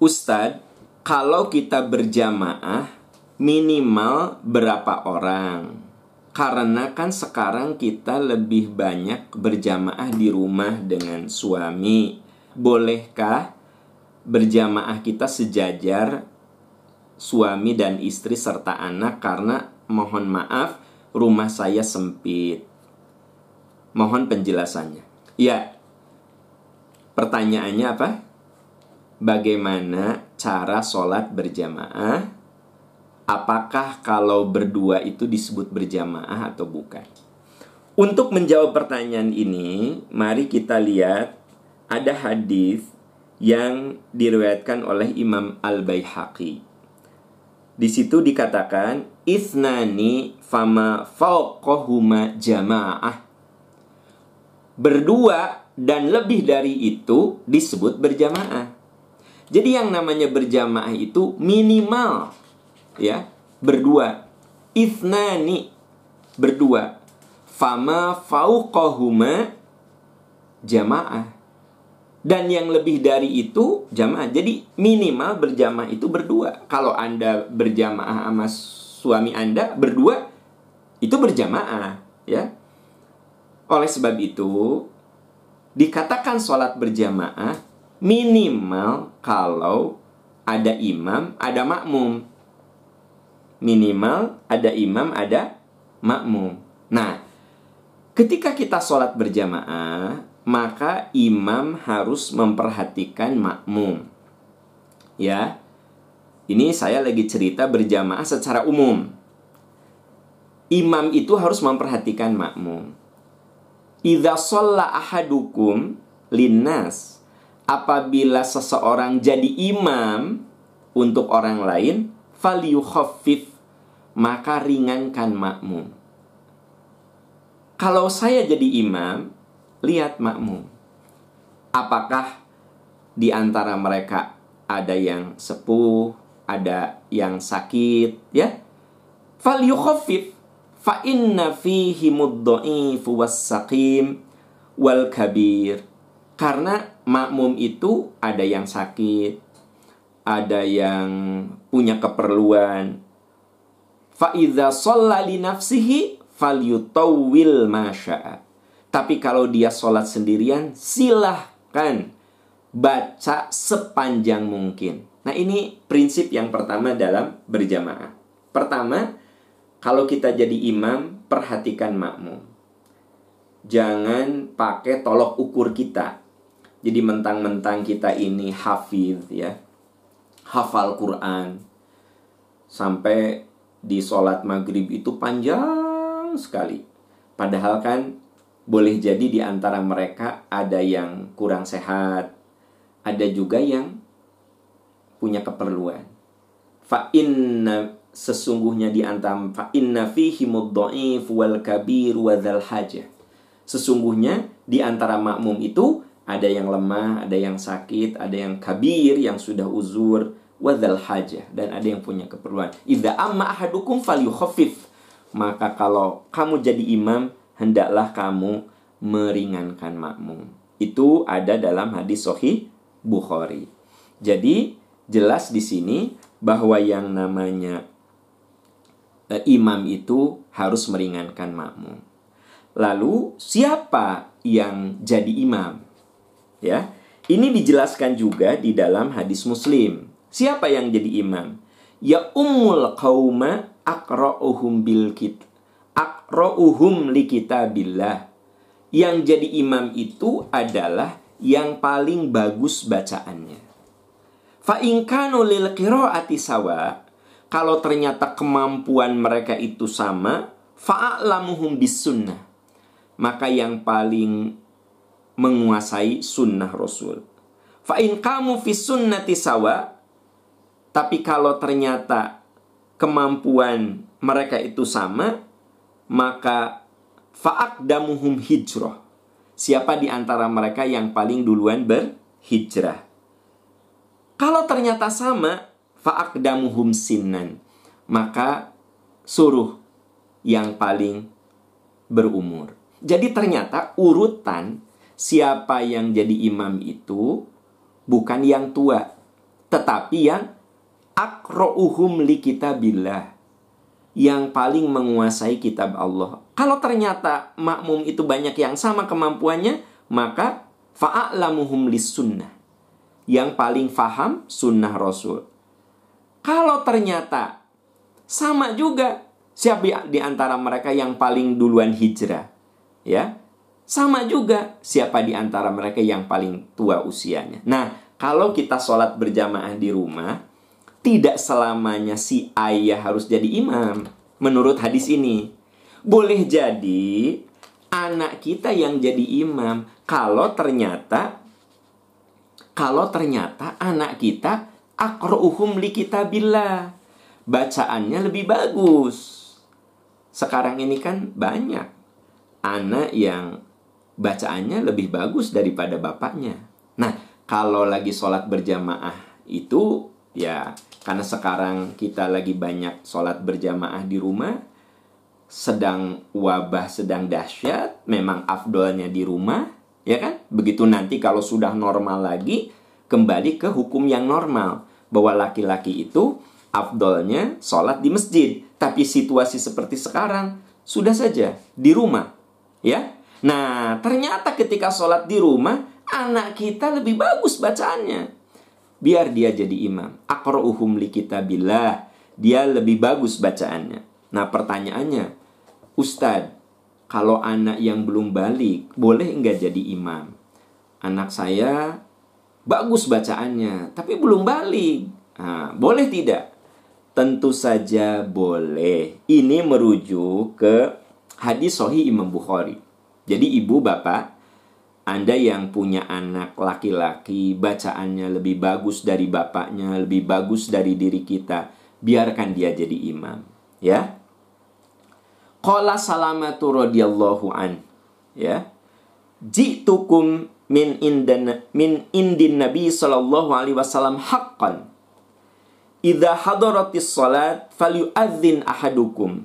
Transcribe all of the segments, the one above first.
Ustadz, kalau kita berjamaah minimal berapa orang? Karena kan sekarang kita lebih banyak berjamaah di rumah dengan suami. Bolehkah berjamaah kita sejajar suami dan istri serta anak karena mohon maaf rumah saya sempit. Mohon penjelasannya. Ya. Pertanyaannya apa? Bagaimana cara sholat berjamaah? Apakah kalau berdua itu disebut berjamaah atau bukan? Untuk menjawab pertanyaan ini, mari kita lihat ada hadis yang diriwayatkan oleh Imam Al-Baihaqi. Di situ dikatakan isnani fama fauqahuma jamaah. Berdua dan lebih dari itu disebut berjamaah. Jadi yang namanya berjamaah itu minimal ya, berdua. Isnani berdua. Fama fauqahuma jamaah dan yang lebih dari itu jamaah. Jadi minimal berjamaah itu berdua. Kalau Anda berjamaah sama suami Anda berdua itu berjamaah, ya. Oleh sebab itu dikatakan sholat berjamaah minimal kalau ada imam, ada makmum. Minimal ada imam, ada makmum. Nah, ketika kita sholat berjamaah, maka imam harus memperhatikan makmum. Ya. Ini saya lagi cerita berjamaah secara umum. Imam itu harus memperhatikan makmum. Idza shalla ahadukum linnas apabila seseorang jadi imam untuk orang lain falyukhaffif maka ringankan makmum. Kalau saya jadi imam, lihat makmum. Apakah di antara mereka ada yang sepuh, ada yang sakit, ya? Fal yukhaffif fa inna fihi muddha'ifu was-saqim wal kabir. Karena makmum itu ada yang sakit, ada yang punya keperluan. Fa idza shalla li nafsihi falyutawwil ma syaa tapi kalau dia sholat sendirian, silahkan baca sepanjang mungkin. Nah ini prinsip yang pertama dalam berjamaah. Pertama, kalau kita jadi imam, perhatikan makmum. Jangan pakai tolok ukur kita. Jadi mentang-mentang kita ini hafiz ya. Hafal Quran. Sampai di sholat maghrib itu panjang sekali. Padahal kan boleh jadi di antara mereka ada yang kurang sehat, ada juga yang punya keperluan. Fa inna sesungguhnya di antara fa inna fihi wal kabir wa hajah. Sesungguhnya di antara makmum itu ada yang lemah, ada yang sakit, ada yang kabir yang sudah uzur wa hajah dan ada yang punya keperluan. Idza amma ahadukum falyukhaffif. Maka kalau kamu jadi imam, hendaklah kamu meringankan makmum. Itu ada dalam hadis Sahih Bukhari. Jadi jelas di sini bahwa yang namanya e, imam itu harus meringankan makmum. Lalu siapa yang jadi imam? Ya, ini dijelaskan juga di dalam hadis Muslim. Siapa yang jadi imam? Ya ummul qauma aqra'uhum bil kit aqra'uhum li kitabillah. Yang jadi imam itu adalah yang paling bagus bacaannya. Fa inkanu lil qiraati sawa, kalau ternyata kemampuan mereka itu sama, fa'alamuhum bis sunnah. Maka yang paling menguasai sunnah Rasul. Fa in kamu fi sunnati sawa, tapi kalau ternyata kemampuan mereka itu sama, maka fa'aqdamuhum hijrah. Siapa di antara mereka yang paling duluan berhijrah? Kalau ternyata sama, fa'aqdamuhum sinan. Maka suruh yang paling berumur. Jadi ternyata urutan siapa yang jadi imam itu bukan yang tua. tetapi yang akro'uhum li kitabillah yang paling menguasai kitab Allah. Kalau ternyata makmum itu banyak yang sama kemampuannya, maka fa'alamuhum lis sunnah. Yang paling faham sunnah Rasul. Kalau ternyata sama juga, siapa di antara mereka yang paling duluan hijrah? Ya, sama juga siapa di antara mereka yang paling tua usianya. Nah, kalau kita sholat berjamaah di rumah, tidak selamanya si ayah harus jadi imam. Menurut hadis ini, boleh jadi anak kita yang jadi imam kalau ternyata kalau ternyata anak kita akrouhum li kitabillah. Bacaannya lebih bagus. Sekarang ini kan banyak anak yang bacaannya lebih bagus daripada bapaknya. Nah, kalau lagi sholat berjamaah itu ya karena sekarang kita lagi banyak sholat berjamaah di rumah sedang wabah sedang dahsyat memang afdolnya di rumah ya kan? Begitu nanti kalau sudah normal lagi kembali ke hukum yang normal. Bahwa laki-laki itu afdolnya sholat di masjid tapi situasi seperti sekarang sudah saja di rumah ya nah ternyata ketika sholat di rumah anak kita lebih bagus bacaannya biar dia jadi imam. Akro'uhum li kitabillah. Dia lebih bagus bacaannya. Nah pertanyaannya, Ustadz, kalau anak yang belum balik, boleh enggak jadi imam? Anak saya bagus bacaannya, tapi belum balik. Nah, boleh tidak? Tentu saja boleh. Ini merujuk ke hadis Sahih Imam Bukhari. Jadi ibu bapak anda yang punya anak laki-laki, bacaannya lebih bagus dari bapaknya, lebih bagus dari diri kita, biarkan dia jadi imam, ya. Qala salamatu radhiyallahu an, ya. Jitukum min indan min indin Nabi sallallahu alaihi wasallam haqqan. Idza hadaratis salat falyu'adzin ahadukum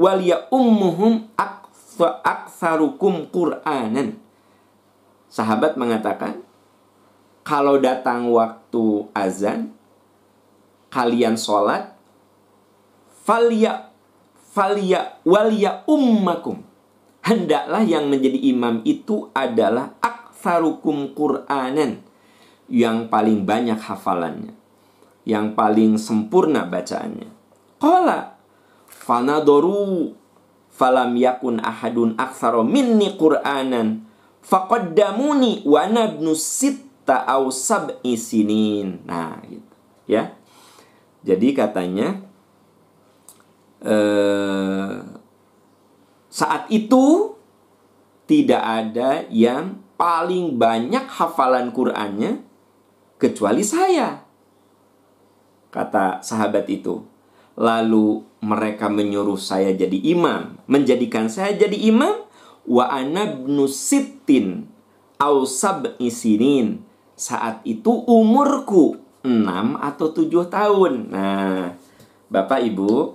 wal ya ummuhum aktsarukum qur'anan sahabat mengatakan, kalau datang waktu azan, kalian sholat, falya falya walya ummakum. Hendaklah yang menjadi imam itu adalah aktsarukum Qur'anan. Yang paling banyak hafalannya. Yang paling sempurna bacaannya. Qala fanadoru falam yakun ahadun aktsara minni Qur'anan faqaddamuni wa nabnu sitta au sab'i sinin. Nah, gitu. Ya. Jadi katanya eh, saat itu tidak ada yang paling banyak hafalan Qur'annya kecuali saya. Kata sahabat itu. Lalu mereka menyuruh saya jadi imam, menjadikan saya jadi imam wa anabnu sittin au sab'i sinin. Saat itu umurku 6 atau 7 tahun. Nah, Bapak Ibu,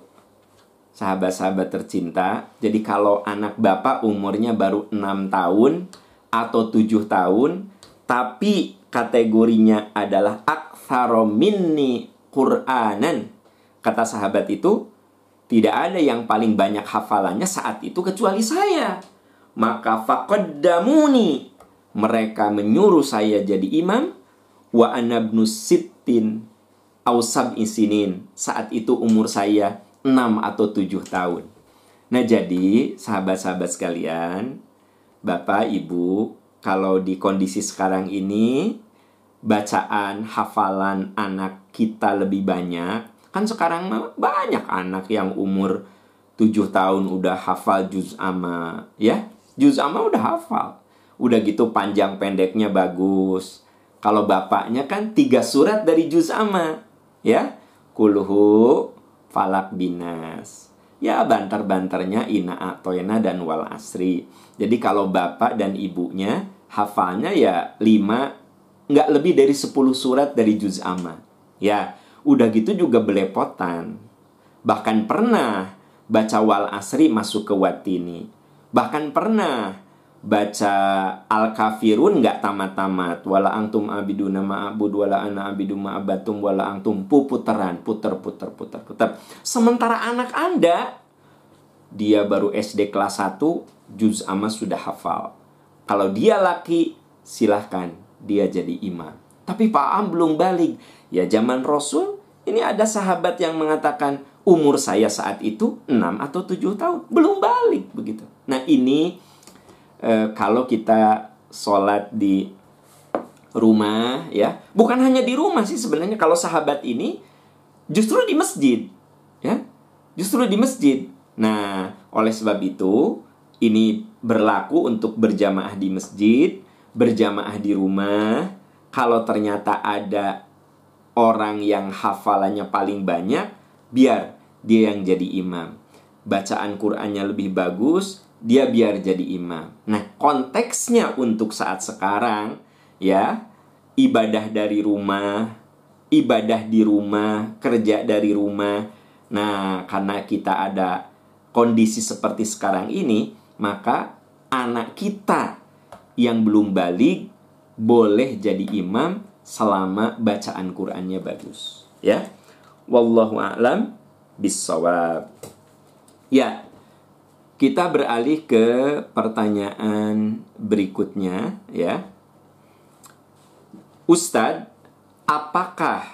sahabat-sahabat tercinta, jadi kalau anak Bapak umurnya baru 6 tahun atau 7 tahun, tapi kategorinya adalah aktsaro minni Qur'anan. Kata sahabat itu, tidak ada yang paling banyak hafalannya saat itu kecuali saya maka faqaddamuni mereka menyuruh saya jadi imam wa anabnu sittin au isinin saat itu umur saya 6 atau 7 tahun. Nah, jadi sahabat-sahabat sekalian, Bapak, Ibu, kalau di kondisi sekarang ini bacaan hafalan anak kita lebih banyak, kan sekarang banyak anak yang umur 7 tahun udah hafal juz amma, ya Juz amma udah hafal. Udah gitu panjang pendeknya bagus. Kalau bapaknya kan tiga surat dari juz amma. Ya. Kulhu, falak binas. Ya bantar-bantarnya ina atoyna dan wal asri. Jadi kalau bapak dan ibunya hafalnya ya lima nggak lebih dari sepuluh surat dari juz amma. Ya, udah gitu juga belepotan. Bahkan pernah baca wal asri masuk ke watini Bahkan pernah baca Al-Kafirun nggak tamat-tamat. Wala antum abiduna ma'abud, wala ana abidu ma'abatum, wala antum puputeran, puter, puter, puter, puter. Sementara anak Anda, dia baru SD kelas 1, juz amma sudah hafal. Kalau dia laki, silahkan dia jadi imam. Tapi Pak Am belum balik. Ya zaman Rasul, ini ada sahabat yang mengatakan, umur saya saat itu 6 atau 7 tahun. Belum balik begitu. Nah ini e, kalau kita sholat di rumah ya bukan hanya di rumah sih sebenarnya kalau sahabat ini justru di masjid ya justru di masjid nah oleh sebab itu ini berlaku untuk berjamaah di masjid berjamaah di rumah kalau ternyata ada orang yang hafalannya paling banyak biar dia yang jadi imam bacaan Qur'annya lebih bagus dia biar jadi imam. Nah, konteksnya untuk saat sekarang ya, ibadah dari rumah, ibadah di rumah, kerja dari rumah. Nah, karena kita ada kondisi seperti sekarang ini, maka anak kita yang belum balik boleh jadi imam selama bacaan Qur'annya bagus, ya. Wallahu a'lam bissawab. Ya, kita beralih ke pertanyaan berikutnya ya. Ustadz, apakah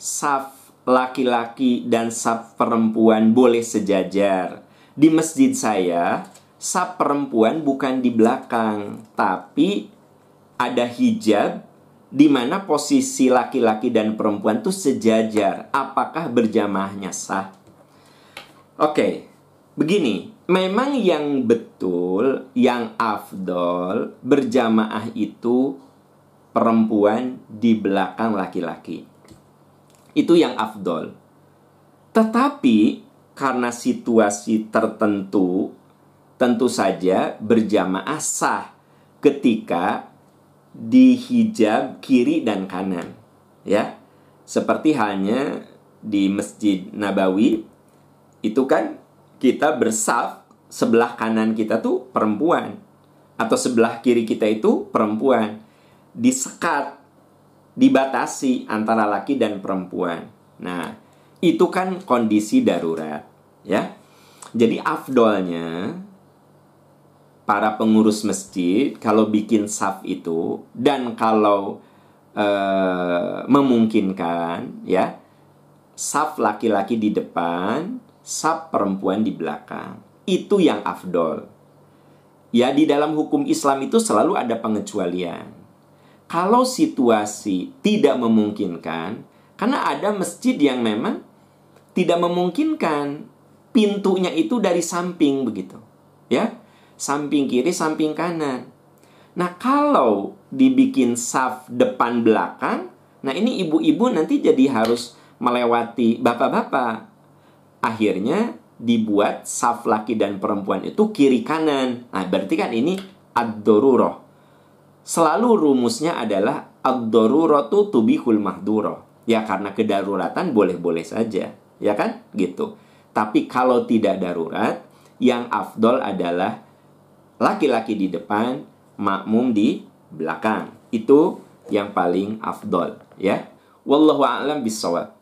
saf laki-laki dan saf perempuan boleh sejajar? Di masjid saya, saf perempuan bukan di belakang, tapi ada hijab di mana posisi laki-laki dan perempuan itu sejajar. Apakah berjamaahnya sah? Oke, begini, memang yang betul, yang afdol berjamaah itu perempuan di belakang laki-laki. Itu yang afdol. Tetapi karena situasi tertentu, tentu saja berjamaah sah ketika dihijab kiri dan kanan. Ya, seperti halnya di Masjid Nabawi itu kan kita bersaf sebelah kanan kita tuh perempuan atau sebelah kiri kita itu perempuan. Disekat dibatasi antara laki dan perempuan. Nah itu kan kondisi darurat ya. Jadi afdolnya para pengurus masjid kalau bikin saf itu dan kalau e, memungkinkan ya saf laki-laki di depan sab perempuan di belakang. Itu yang afdol. Ya di dalam hukum Islam itu selalu ada pengecualian. Kalau situasi tidak memungkinkan, karena ada masjid yang memang tidak memungkinkan pintunya itu dari samping begitu. Ya, samping kiri, samping kanan. Nah, kalau dibikin saf depan belakang, nah ini ibu-ibu nanti jadi harus melewati bapak-bapak akhirnya dibuat saf laki dan perempuan itu kiri kanan. Nah, berarti kan ini ad-daruroh. Selalu rumusnya adalah ad-daruratu tubihul mahduro. Ya karena kedaruratan boleh-boleh saja, ya kan? Gitu. Tapi kalau tidak darurat, yang afdol adalah laki-laki di depan, makmum di belakang. Itu yang paling afdol, ya. Wallahu a'lam bisawab.